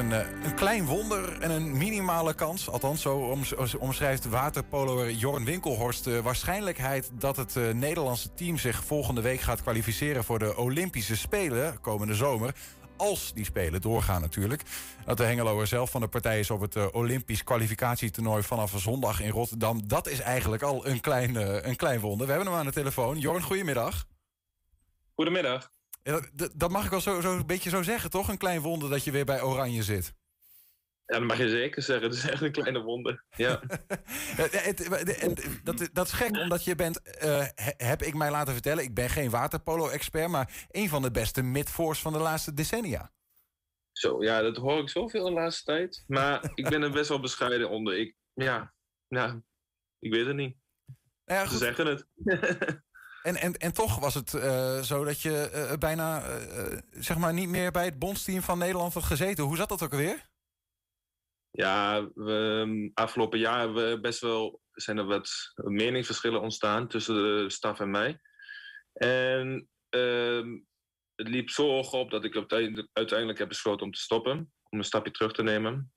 een, eh, een klein wonder en een minimale kans. Althans, zo omschrijft waterpoloer Jorn Winkelhorst de waarschijnlijkheid dat het uh, Nederlandse team zich volgende week gaat kwalificeren voor de Olympische Spelen komende zomer. Als die Spelen doorgaan natuurlijk. Dat de Hengeloer zelf van de partij is op het Olympisch kwalificatietoernooi vanaf zondag in Rotterdam. Dat is eigenlijk al een klein, een klein wonder. We hebben hem aan de telefoon. Jorn, goedemiddag. Goedemiddag. Dat, dat mag ik wel zo, zo een beetje zo zeggen, toch? Een klein wonder dat je weer bij Oranje zit. Ja, dat mag je zeker zeggen. Het is echt een kleine wonder. Ja. dat, dat is gek, omdat je bent, uh, heb ik mij laten vertellen, ik ben geen waterpolo-expert, maar een van de beste midforce van de laatste decennia. Zo, ja, dat hoor ik zoveel de laatste tijd. Maar ik ben er best wel bescheiden onder. Ik, ja, nou, ik weet het niet. Ja, Ze zeggen het. En, en, en toch was het uh, zo dat je uh, bijna uh, zeg maar niet meer bij het bondsteam van Nederland had gezeten. Hoe zat dat ook alweer? Ja, we, um, afgelopen jaar hebben we best wel, zijn er wat meningsverschillen ontstaan tussen de staf en mij. En uh, het liep zo hoog op dat ik uiteindelijk heb besloten om te stoppen. Om een stapje terug te nemen.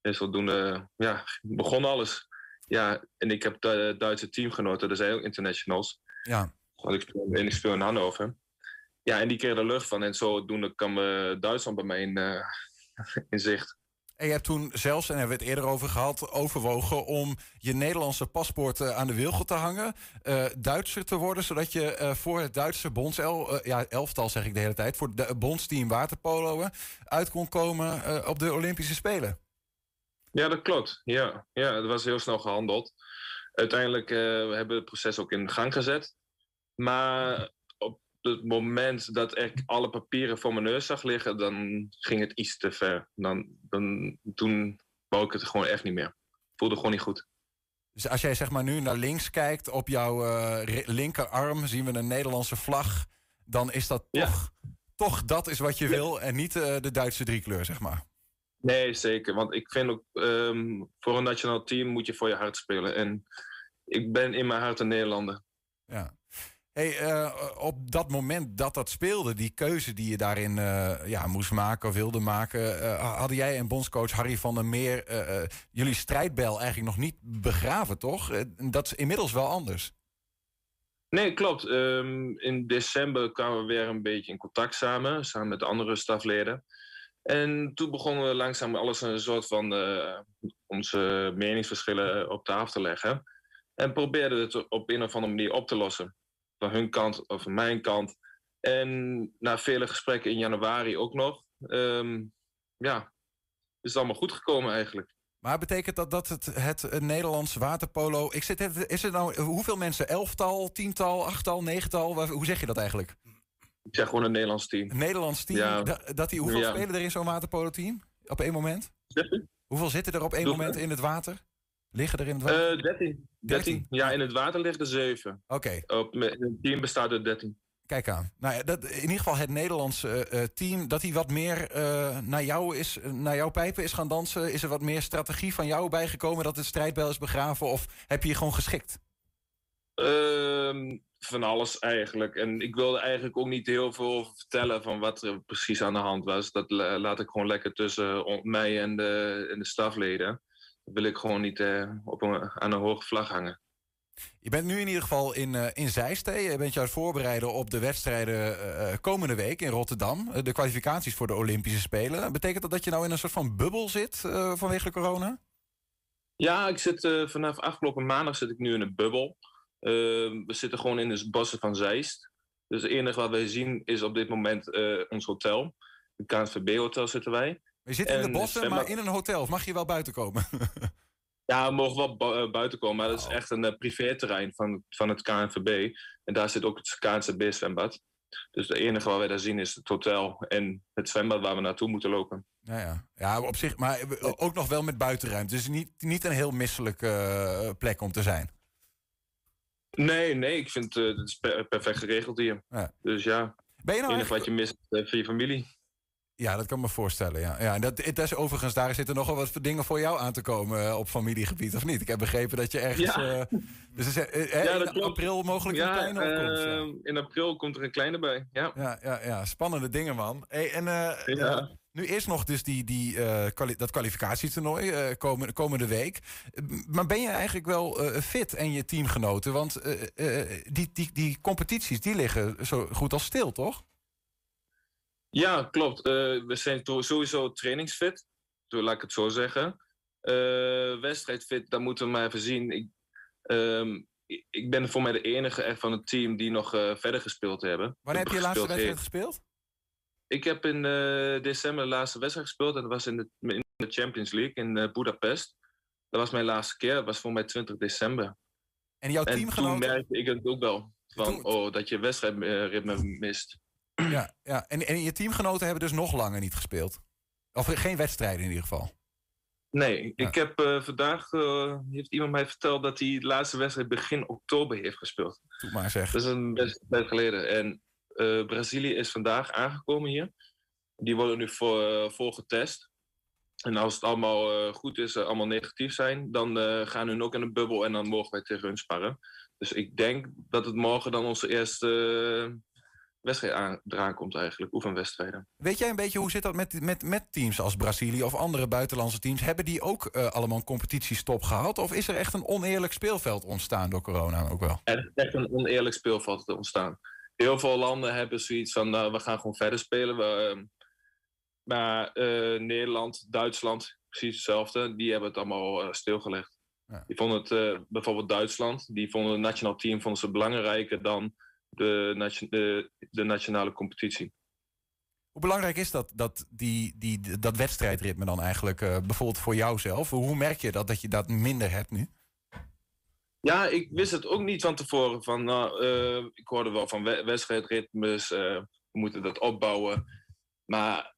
En zodoende ja, begon alles. Ja, en ik heb de Duitse teamgenoten, dat zijn ook internationals. Ja. Want ik speel, en ik speel in Hannover. Ja, en die kreeg er lucht van. En zodoende kwam uh, Duitsland bij mij in, uh, in zicht. En je hebt toen zelfs, en hebben we het eerder over gehad, overwogen om je Nederlandse paspoort uh, aan de wilgel te hangen. Uh, Duitser te worden, zodat je uh, voor het Duitse bondsel, ja, elftal zeg ik de hele tijd, voor het bondsteam waterpolo uit kon komen op de Olympische Spelen. Ja, dat klopt. Ja, ja dat was heel snel gehandeld. Uiteindelijk we hebben het proces ook in gang gezet. Maar op het moment dat ik alle papieren voor mijn neus zag liggen, dan ging het iets te ver. Dan, dan, toen wou ik het gewoon echt niet meer. Voelde gewoon niet goed. Dus als jij zeg maar nu naar links kijkt, op jouw uh, linkerarm zien we een Nederlandse vlag. Dan is dat toch, toch dat is wat je wil en niet uh, de Duitse driekleur, zeg maar. Nee, zeker. Want ik vind ook, um, voor een nationaal team moet je voor je hart spelen. En ik ben in mijn hart een Nederlander. Ja. Hey, uh, op dat moment dat dat speelde, die keuze die je daarin uh, ja, moest maken of wilde maken, uh, hadden jij en bondscoach Harry van der Meer jullie strijdbel eigenlijk nog niet begraven, toch? dat is inmiddels wel anders. Nee, klopt. Um, in december kwamen we weer een beetje in contact samen, samen met de andere stafleden. En toen begonnen we langzaam alles een soort van onze meningsverschillen op tafel te leggen. En probeerden het op een of andere manier op te lossen van hun kant of van mijn kant. En na vele gesprekken in januari ook nog. Um, ja, is het allemaal goed gekomen eigenlijk. Maar betekent dat dat het, het Nederlands waterpolo. Ik zit, is het nou hoeveel mensen? Elftal, tiental, achttal, negental? Hoe zeg je dat eigenlijk? Ik zeg gewoon een Nederlands team. Een Nederlands team? Ja. Dat, die, hoeveel spelen er in zo'n waterpolo-team? Op één moment? Hoeveel zitten er op één moment in het water? Liggen er in het water? Uh, 13. 13. Ja, in het water ligt er 7. Oké. Okay. Het team bestaat uit 13. Kijk aan. Nou ja, dat, in ieder geval het Nederlandse uh, team, dat hij wat meer uh, naar jou is, naar jouw pijpen is gaan dansen. Is er wat meer strategie van jou bijgekomen dat het strijdbel is begraven? Of heb je je gewoon geschikt? Uh, van alles eigenlijk. En ik wilde eigenlijk ook niet heel veel vertellen van wat er precies aan de hand was. Dat laat ik gewoon lekker tussen mij en de, en de stafleden wil ik gewoon niet uh, op een, aan een hoge vlag hangen. Je bent nu in ieder geval in, uh, in Zeist. Je bent je aan het voorbereiden op de wedstrijden uh, komende week in Rotterdam. de kwalificaties voor de Olympische Spelen. Betekent dat dat je nou in een soort van bubbel zit vanwege de corona? Ja, ik zit vanaf afgelopen maandag zit ik nu in een bubbel. we zitten gewoon in de bossen van Zeist. Dus het enige wat wij zien is op dit moment ons hotel. Het KNVB-hotel zitten wij. Je zit in de bossen, maar in een hotel. Of mag je wel buiten komen? ja, we mogen wel eh, buiten komen. Maar dat is oh. echt een uh, privéterrein van, van het KNVB. En daar zit ook het KNVB-zwembad. Dus het enige wat wij daar zien is het hotel en het zwembad waar we naartoe moeten lopen. Ja, ja. ja op zich, maar ook nog wel met buitenruimte. Dus niet, niet een heel misselijke plek om te zijn. Nee, nee, ik vind uh, het is perfect geregeld hier. Ja. Dus ja, ben je nou het enige wat je mist is voor je familie. Ja, dat kan me voorstellen. Ja. Ja, en dat, het is overigens, daar zitten nogal wat dingen voor jou aan te komen uh, op familiegebied, of niet? Ik heb begrepen dat je ergens. Ja. Uh, dus uh, ja, in april mogelijk een kleine opkomst. Ja. In april komt er een kleine bij. Ja, ja, ja, ja. spannende dingen, man. Hey, en, Nu is nog dus die, die, dat kwalificatietoernooi komende, komende week. Maar ben je eigenlijk wel fit en je teamgenoten? Want die, die, die competities die liggen zo goed als stil, toch? Ja, klopt. we zijn sowieso trainingsfit. Laat ik het zo zeggen. wedstrijdfit, daar moeten we maar even zien. Ik, ehm, ik ben voor mij de enige echt van het team die nog uh, verder gespeeld hebben. Wanneer heb je je laatste wedstrijd gespeeld? Ik heb in uh, december de laatste wedstrijd gespeeld. En dat was in de, in de Champions League in uh, Budapest. Dat was mijn laatste keer. Dat was voor mij 20 december. En jouw teamgenoten? toen merkte ik het ook wel. Van, oh, dat je wedstrijdritme mist. Ja, ja. En, en je teamgenoten hebben dus nog langer niet gespeeld? Of geen wedstrijden in ieder geval? Nee, ik heb uh, vandaag, uh, heeft iemand mij verteld dat hij de laatste wedstrijd begin oktober heeft gespeeld. Doe maar zeg. Dat is een best tijd geleden. En uh, Brazilië is vandaag aangekomen hier. Die worden nu voor, voor getest. En als het allemaal goed is, allemaal negatief zijn, dan gaan hun ook in een bubbel en dan mogen wij tegen hun sparren. Dus ik denk dat het morgen dan onze eerste wedstrijd aan, eraan komt eigenlijk, oefenwedstrijden. Weet jij een beetje hoe zit dat met, met, met teams als Brazilië of andere buitenlandse teams? Hebben die ook uh, allemaal een competitiestop gehad? Of is er echt een oneerlijk speelveld ontstaan door corona ook wel? Er is echt een oneerlijk speelveld ontstaan. Heel veel landen hebben zoiets van, nou, we gaan gewoon verder spelen. We, uh, maar uh, Nederland, Duitsland, precies hetzelfde. Die hebben het allemaal uh, stilgelegd. Ja. Die vonden het, bijvoorbeeld Duitsland, die vonden het nationaal team vonden ze belangrijker dan de, de, de nationale competitie. Hoe belangrijk is dat, dat, die, die, dat wedstrijdritme dan eigenlijk, uh, bijvoorbeeld voor jouzelf? Hoe merk je dat, dat je dat minder hebt nu? Ja, ik wist het ook niet van tevoren. Van, nou, uh, ik hoorde wel van wedstrijdritmes, uh, we moeten dat opbouwen. Maar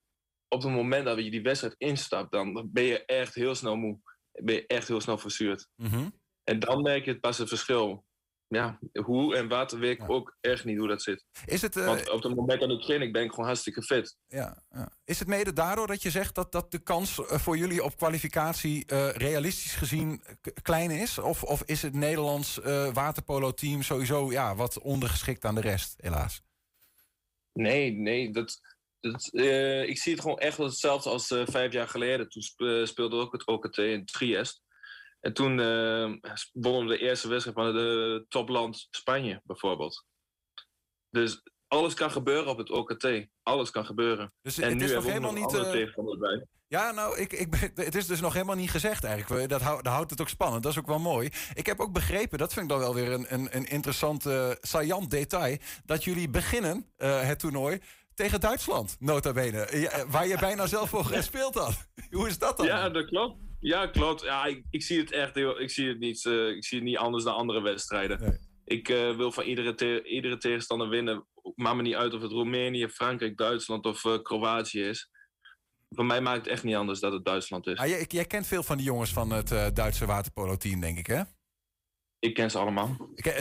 op het moment dat je die wedstrijd instapt, dan ben je echt heel snel moe. Ben je echt heel snel verzuurd. Mm En dan merk je het pas het verschil ja, hoe en wat weet ik ook echt niet hoe dat zit. Is het, uh, Want op het moment dat ik train, ik ben ik gewoon hartstikke fit. Ja, ja, Is het mede daardoor dat je zegt dat, dat de kans eh, voor jullie op kwalificatie uh, realistisch gezien klein is? Of, of is het Nederlands uh, waterpolo-team sowieso ja, wat ondergeschikt aan de rest, helaas? Nee, nee, dat, dat, ik zie het gewoon echt hetzelfde als vijf jaar geleden. Toen speelde ook het OKT in Triest. En toen uh, wonnen we de eerste wedstrijd van de topland Spanje, bijvoorbeeld. Dus alles kan gebeuren op het OKT. Alles kan gebeuren. Dus en het nu is nog helemaal niet. Uh... Ja, nou, ik, ik, het is dus nog helemaal niet gezegd eigenlijk. Dat, houdt, dat houdt het ook spannend. Dat is ook wel mooi. Ik heb ook begrepen, dat vind ik dan wel weer een, een, een interessant, uh, saillant detail. Dat jullie beginnen uh, het toernooi tegen Duitsland, nota bene. Waar je bijna zelf voor gespeeld had. Hoe is dat dan? Ja, dat klopt. Ja, klopt. Ja, ik, ik zie het echt heel, ik zie het niet, uh, ik zie het niet anders dan andere wedstrijden. Nee. Ik uh, wil van iedere, te iedere tegenstander winnen. Maakt me niet uit of het Roemenië, Frankrijk, Duitsland of uh, Kroatië is. Voor mij maakt het echt niet anders dat het Duitsland is. Ah, jij, jij, kent veel van die jongens van het Duitse waterpolo-team, denk ik, hè? Ik ken ze allemaal.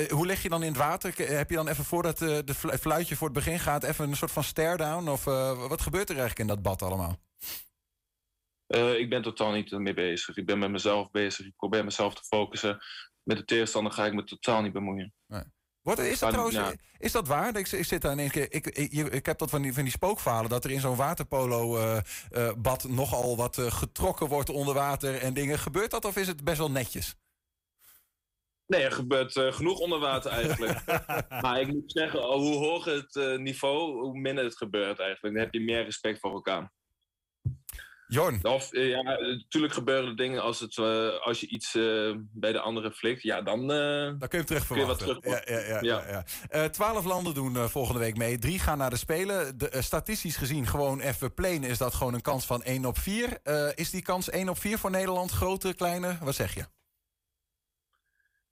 Hoe leg je dan in het water? Heb je dan even voordat de fluitje voor het begin gaat... even een soort van stare-down? Of wat gebeurt er eigenlijk in dat bad allemaal? Uh, ik ben totaal niet mee bezig. Ik ben met mezelf bezig. Ik probeer mezelf te focussen. Met de tegenstander ga ik me totaal niet bemoeien. Nee. Wat, is, dat trouwens, is dat waar? Ik, ik zit daar in één keer. Ik, ik, ik, heb dat van die, van die spookverhalen dat er in zo'n waterpolo-bad uh, uh, nogal wat getrokken wordt onder water en dingen. Gebeurt dat of is het best wel netjes? Nee, er gebeurt genoeg onder water eigenlijk. maar ik moet zeggen, hoe hoger het niveau, hoe minder het gebeurt eigenlijk. Dan heb je meer respect voor elkaar. Jorn. Of, eh, ja, natuurlijk gebeuren er dingen als, het, uh, als je iets uh, bij de andere flikt. Ja, dan, dan kun je hem terug verwachten. ja, ja, ja, ja. ja. Twaalf landen doen volgende week mee. Drie gaan naar de Spelen. De, statistisch gezien, gewoon even plain, is dat gewoon een kans van 1 op 4. is die kans 1 op 4 voor Nederland? Grote, kleine? Wat zeg je?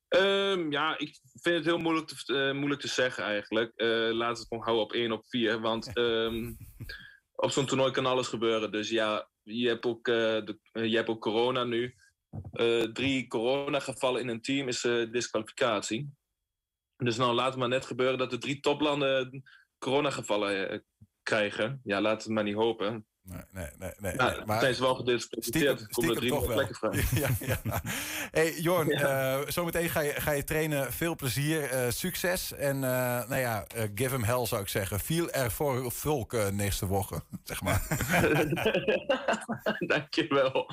Um, ja, ik vind het heel moeilijk te, moeilijk te zeggen eigenlijk. laat het gewoon houden op 1 op 4. Want um, op zo'n toernooi kan alles gebeuren. Dus ja, je hebt ook, uh, de, je hebt ook corona nu. Uh, drie coronagevallen in een team is disqualificatie. Dus nou laat het maar net gebeuren dat de drie toplanden coronagevallen krijgen. Ja, laat het maar niet hopen. Nee, nee, nee. nee, nou. Maar tijdens wel gedeeld stiekem, komt er drie toch wel. Ja, ja. Hey, Jorn, ja. uh, zometeen ga je, ga je trainen. Veel plezier, uh, succes. En uh, nou ja, give him hell zou ik zeggen. Viel er voor volk uh, nächste woche, zeg maar. Dankjewel.